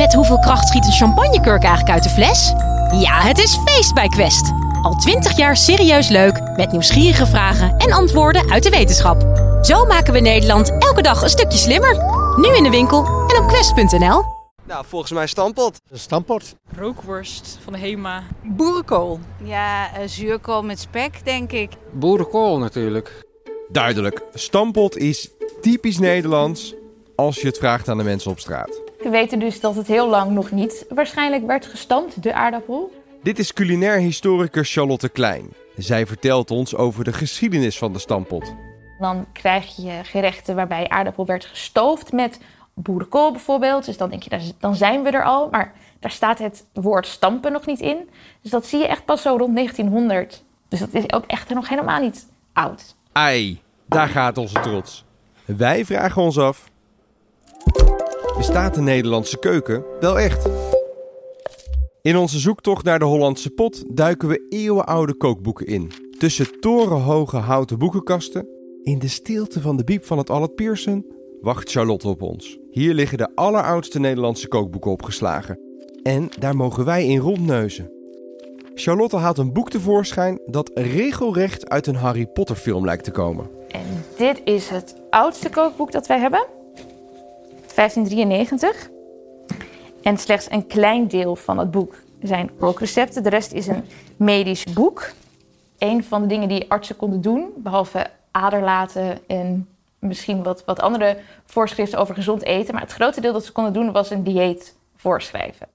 Met hoeveel kracht schiet een champagnekurk eigenlijk uit de fles? Ja, het is feest bij Quest. Al twintig jaar serieus leuk, met nieuwsgierige vragen en antwoorden uit de wetenschap. Zo maken we Nederland elke dag een stukje slimmer. Nu in de winkel en op quest.nl. Nou, volgens mij stampot. Een stampot. Rookworst van de Hema. Boerenkool. Ja, uh, zuurkool met spek, denk ik. Boerenkool natuurlijk. Duidelijk, stampot is typisch Nederlands als je het vraagt aan de mensen op straat. We weten dus dat het heel lang nog niet waarschijnlijk werd gestampt, de aardappel. Dit is culinair historicus Charlotte Klein. Zij vertelt ons over de geschiedenis van de stampot. Dan krijg je gerechten waarbij aardappel werd gestoofd met boerenkool bijvoorbeeld. Dus dan denk je, dan zijn we er al. Maar daar staat het woord stampen nog niet in. Dus dat zie je echt pas zo rond 1900. Dus dat is ook echt nog helemaal niet oud. Ai, daar gaat onze trots. Wij vragen ons af: bestaat de Nederlandse keuken wel echt? In onze zoektocht naar de Hollandse pot duiken we eeuwenoude kookboeken in. Tussen torenhoge houten boekenkasten, in de stilte van de biep van het Allard Pearson, wacht Charlotte op ons. Hier liggen de alleroudste Nederlandse kookboeken opgeslagen. En daar mogen wij in rondneuzen. Charlotte haalt een boek tevoorschijn dat regelrecht uit een Harry Potter film lijkt te komen. En dit is het oudste kookboek dat wij hebben. 1593. En slechts een klein deel van het boek zijn kookrecepten. De rest is een medisch boek. Een van de dingen die artsen konden doen, behalve aderlaten en misschien wat, wat andere voorschriften over gezond eten. Maar het grote deel dat ze konden doen was een dieet voorschrijven.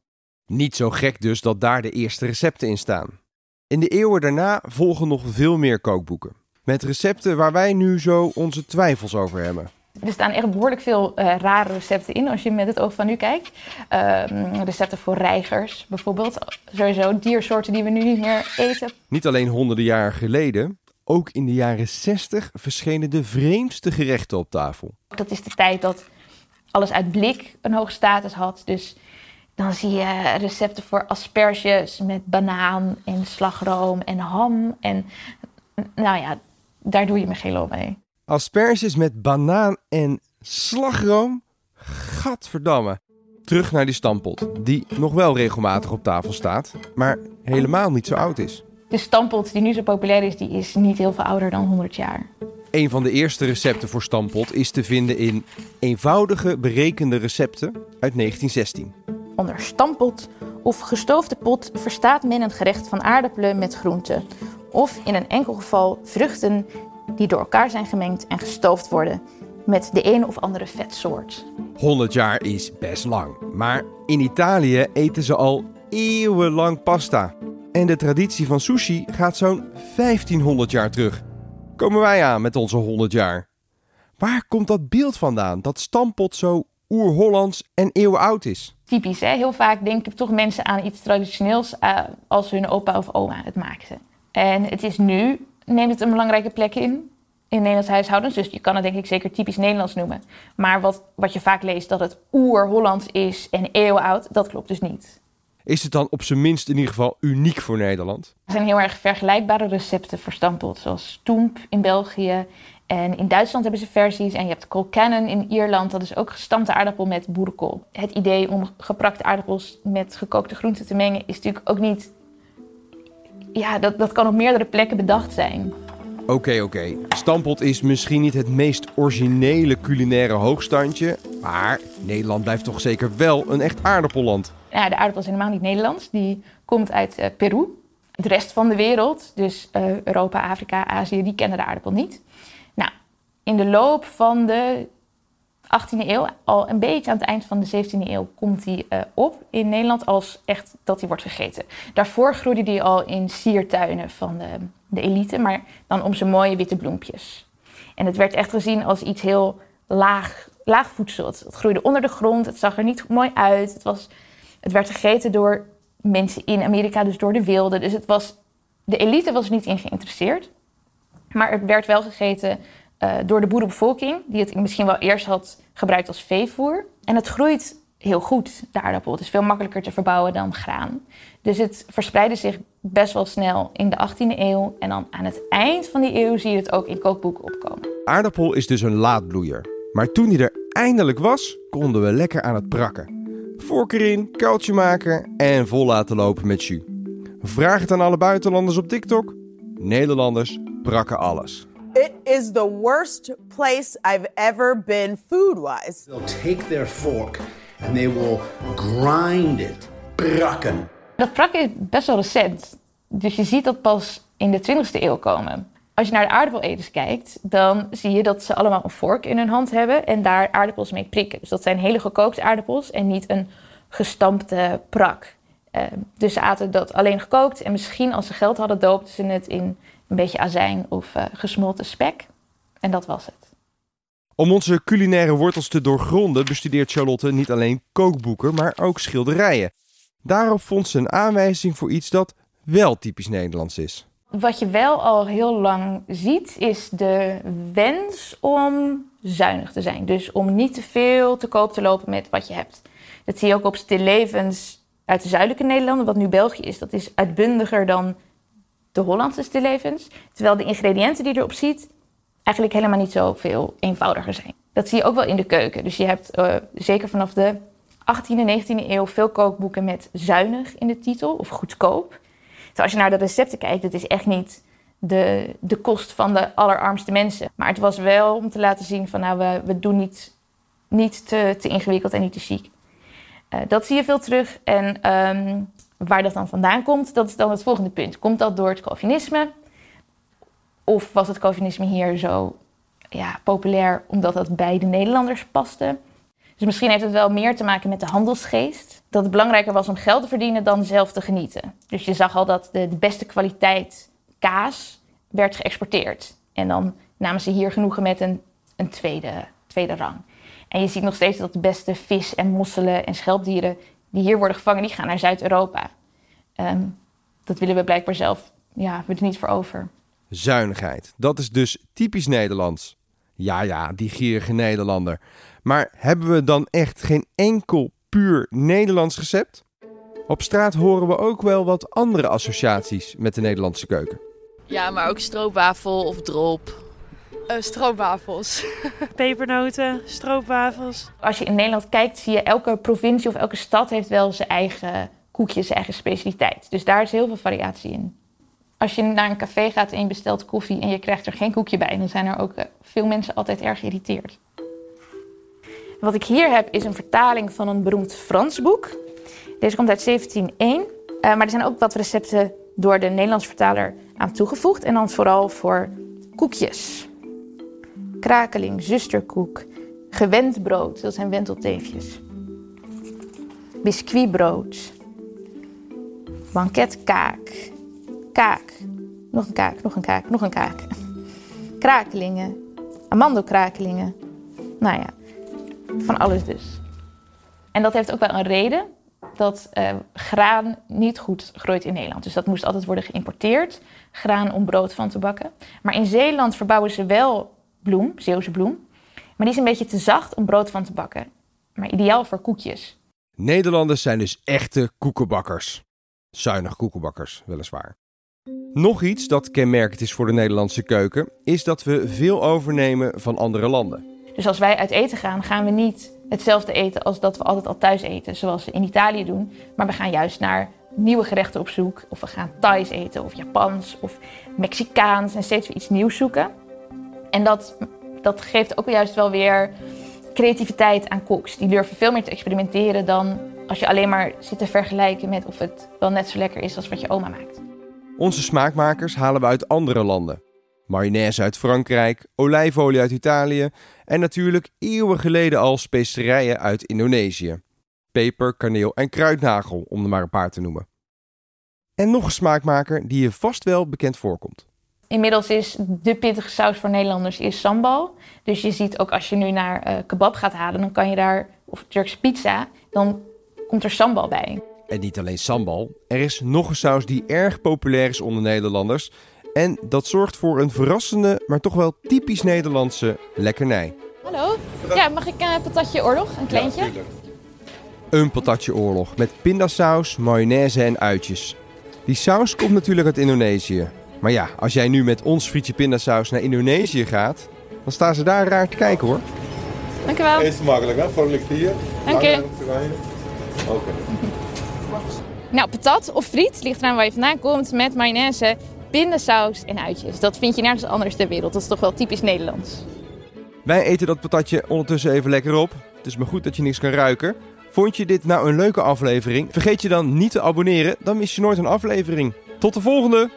Niet zo gek dus dat daar de eerste recepten in staan. In de eeuwen daarna volgen nog veel meer kookboeken. Met recepten waar wij nu zo onze twijfels over hebben. Er staan echt behoorlijk veel uh, rare recepten in als je met het oog van nu kijkt. Uh, recepten voor reigers bijvoorbeeld. Sowieso diersoorten die we nu niet meer eten. Niet alleen honderden jaren geleden, ook in de jaren 60 verschenen de vreemdste gerechten op tafel. Dat is de tijd dat alles uit blik een hoge status had. Dus dan zie je recepten voor asperges met banaan en slagroom en ham. En nou ja, daar doe je me geen mee. Asperges met banaan en slagroom? Gadverdamme. Terug naar die stampot, die nog wel regelmatig op tafel staat, maar helemaal niet zo oud is. De stampot die nu zo populair is, die is niet heel veel ouder dan 100 jaar. Een van de eerste recepten voor stampot is te vinden in eenvoudige berekende recepten uit 1916. Onder stampot of gestoofde pot verstaat men een gerecht van aardappelen met groenten. Of in een enkel geval vruchten die door elkaar zijn gemengd en gestoofd worden met de een of andere vetsoort. 100 jaar is best lang, maar in Italië eten ze al eeuwenlang pasta. En de traditie van sushi gaat zo'n 1500 jaar terug. Komen wij aan met onze 100 jaar. Waar komt dat beeld vandaan dat stampot zo oer-Hollands en eeuwenoud is? Typisch, hè? heel vaak denken toch mensen aan iets traditioneels uh, als hun opa of oma het maakten. En het is nu neemt het een belangrijke plek in in Nederlandse huishoudens. Dus je kan het denk ik zeker typisch Nederlands noemen. Maar wat, wat je vaak leest dat het oer-Hollands is en eeuwenoud, dat klopt dus niet. Is het dan op zijn minst in ieder geval uniek voor Nederland? Er zijn heel erg vergelijkbare recepten voor stampot, zoals stoemp in België. En in Duitsland hebben ze versies. En je hebt colcannon in Ierland, dat is ook gestampte aardappel met boerenkool. Het idee om geprakte aardappels met gekookte groenten te mengen is natuurlijk ook niet ja, dat, dat kan op meerdere plekken bedacht zijn. Oké, okay, oké. Okay. Stampot is misschien niet het meest originele culinaire hoogstandje. Maar Nederland blijft toch zeker wel een echt aardappelland. Ja, de aardappel is helemaal niet Nederlands. Die komt uit uh, Peru. De rest van de wereld, dus uh, Europa, Afrika, Azië, die kennen de aardappel niet. Nou, in de loop van de 18e eeuw, al een beetje aan het eind van de 17e eeuw, komt die uh, op in Nederland als echt dat die wordt gegeten. Daarvoor groeide die al in siertuinen van de, de elite, maar dan om zijn mooie witte bloempjes. En het werd echt gezien als iets heel laag, laag voedsel. Het, het groeide onder de grond, het zag er niet mooi uit. Het, was, het werd gegeten door mensen in Amerika, dus door de wilden. Dus het was, de elite was er niet in geïnteresseerd. Maar het werd wel gegeten uh, door de boerenbevolking, die het misschien wel eerst had gebruikt als veevoer. En het groeit heel goed, de aardappel. Het is veel makkelijker te verbouwen dan graan. Dus het verspreidde zich best wel snel in de 18e eeuw. En dan aan het eind van die eeuw zie je het ook in kookboeken opkomen. Aardappel is dus een laadbloeier. Maar toen die er eindelijk was, konden we lekker aan het prakken. Vork erin, kuiltje maken en vol laten lopen met jus. Vraag het aan alle buitenlanders op TikTok. Nederlanders brakken alles. It is the worst place I've ever been food wise. They'll take their fork and they will grind it. Brakken. Dat prakken is best wel recent. Dus je ziet dat pas in de 20e eeuw komen. Als je naar de aardappeleters kijkt, dan zie je dat ze allemaal een vork in hun hand hebben en daar aardappels mee prikken. Dus dat zijn hele gekookte aardappels en niet een gestampte prak. Uh, dus ze aten dat alleen gekookt en misschien als ze geld hadden doopten ze het in een beetje azijn of uh, gesmolten spek. En dat was het. Om onze culinaire wortels te doorgronden bestudeert Charlotte niet alleen kookboeken, maar ook schilderijen. Daarop vond ze een aanwijzing voor iets dat wel typisch Nederlands is. Wat je wel al heel lang ziet, is de wens om zuinig te zijn. Dus om niet te veel te koop te lopen met wat je hebt. Dat zie je ook op stillevens uit de zuidelijke Nederlanden, wat nu België is. Dat is uitbundiger dan de Hollandse stillevens. Terwijl de ingrediënten die erop ziet, eigenlijk helemaal niet zo veel eenvoudiger zijn. Dat zie je ook wel in de keuken. Dus je hebt uh, zeker vanaf de 18e, 19e eeuw veel kookboeken met zuinig in de titel of goedkoop. Dus als je naar de recepten kijkt, het is echt niet de, de kost van de allerarmste mensen. Maar het was wel om te laten zien van nou, we, we doen niet, niet te, te ingewikkeld en niet te chic. Uh, dat zie je veel terug. En um, waar dat dan vandaan komt, dat is dan het volgende punt. Komt dat door het Calvinisme? Of was het Calvinisme hier zo ja, populair omdat het bij de Nederlanders paste? Dus misschien heeft het wel meer te maken met de handelsgeest. Dat het belangrijker was om geld te verdienen dan zelf te genieten. Dus je zag al dat de, de beste kwaliteit kaas werd geëxporteerd. En dan namen ze hier genoegen met een, een tweede, tweede rang. En je ziet nog steeds dat de beste vis en mosselen en schelpdieren die hier worden gevangen, die gaan naar Zuid-Europa. Um, dat willen we blijkbaar zelf, ja, we er niet voor over. Zuinigheid, dat is dus typisch Nederlands. Ja, ja, die gierige Nederlander. Maar hebben we dan echt geen enkel puur Nederlands recept? Op straat horen we ook wel wat andere associaties met de Nederlandse keuken. Ja, maar ook stroopwafel of drop. Uh, stroopwafels. Pepernoten, stroopwafels. Als je in Nederland kijkt, zie je elke provincie of elke stad heeft wel zijn eigen koekjes, zijn eigen specialiteit. Dus daar is heel veel variatie in. Als je naar een café gaat en je bestelt koffie en je krijgt er geen koekje bij, dan zijn er ook eh, veel mensen altijd erg geïrriteerd. Wat ik hier heb is een vertaling van een beroemd Frans boek. Deze komt uit 1701, uh, maar er zijn ook wat recepten door de Nederlandse vertaler aan toegevoegd. En dan vooral voor koekjes. Krakeling, zusterkoek, gewend brood, dat zijn wentelteefjes. Biscuitbrood, banketkaak, kaak, nog een kaak, nog een kaak, nog een kaak. Krakelingen, amandelkrakelingen. Nou ja, van alles dus. En dat heeft ook wel een reden dat uh, graan niet goed groeit in Nederland. Dus dat moest altijd worden geïmporteerd, graan om brood van te bakken. Maar in Zeeland verbouwen ze wel bloem, Zeeuwse bloem. Maar die is een beetje te zacht om brood van te bakken. Maar ideaal voor koekjes. Nederlanders zijn dus echte koekenbakkers. Zuinig koekenbakkers, weliswaar. Nog iets dat kenmerkend is voor de Nederlandse keuken, is dat we veel overnemen van andere landen. Dus als wij uit eten gaan, gaan we niet hetzelfde eten als dat we altijd al thuis eten, zoals we in Italië doen. Maar we gaan juist naar nieuwe gerechten op zoek. Of we gaan Thais eten, of Japans, of Mexicaans. En steeds weer iets nieuws zoeken. En dat, dat geeft ook juist wel weer creativiteit aan koks. Die durven veel meer te experimenteren dan als je alleen maar zit te vergelijken met of het wel net zo lekker is als wat je oma maakt. Onze smaakmakers halen we uit andere landen. Mayonaise uit Frankrijk, olijfolie uit Italië en natuurlijk eeuwen geleden al specerijen uit Indonesië. Peper, kaneel en kruidnagel, om er maar een paar te noemen. En nog een smaakmaker die je vast wel bekend voorkomt. Inmiddels is de pittige saus voor Nederlanders is sambal. Dus je ziet ook als je nu naar uh, kebab gaat halen, dan kan je daar, of Turkse pizza, dan komt er sambal bij. En niet alleen sambal, er is nog een saus die erg populair is onder Nederlanders. En dat zorgt voor een verrassende, maar toch wel typisch Nederlandse lekkernij. Hallo, ja, mag ik een uh, patatje oorlog, een kleintje? Ja, een patatje oorlog met pindasaus, mayonaise en uitjes. Die saus komt natuurlijk uit Indonesië. Maar ja, als jij nu met ons frietje pindasaus naar Indonesië gaat, dan staan ze daar raar te kijken hoor. Dank u wel. Eet makkelijk hè, voor hier. Dank je. Oké. Nou, patat of friet, ligt eraan waar je vandaan komt, met mayonaise, pindasaus en uitjes. Dat vind je nergens anders ter wereld. Dat is toch wel typisch Nederlands. Wij eten dat patatje ondertussen even lekker op. Het is maar goed dat je niks kan ruiken. Vond je dit nou een leuke aflevering? Vergeet je dan niet te abonneren, dan mis je nooit een aflevering. Tot de volgende!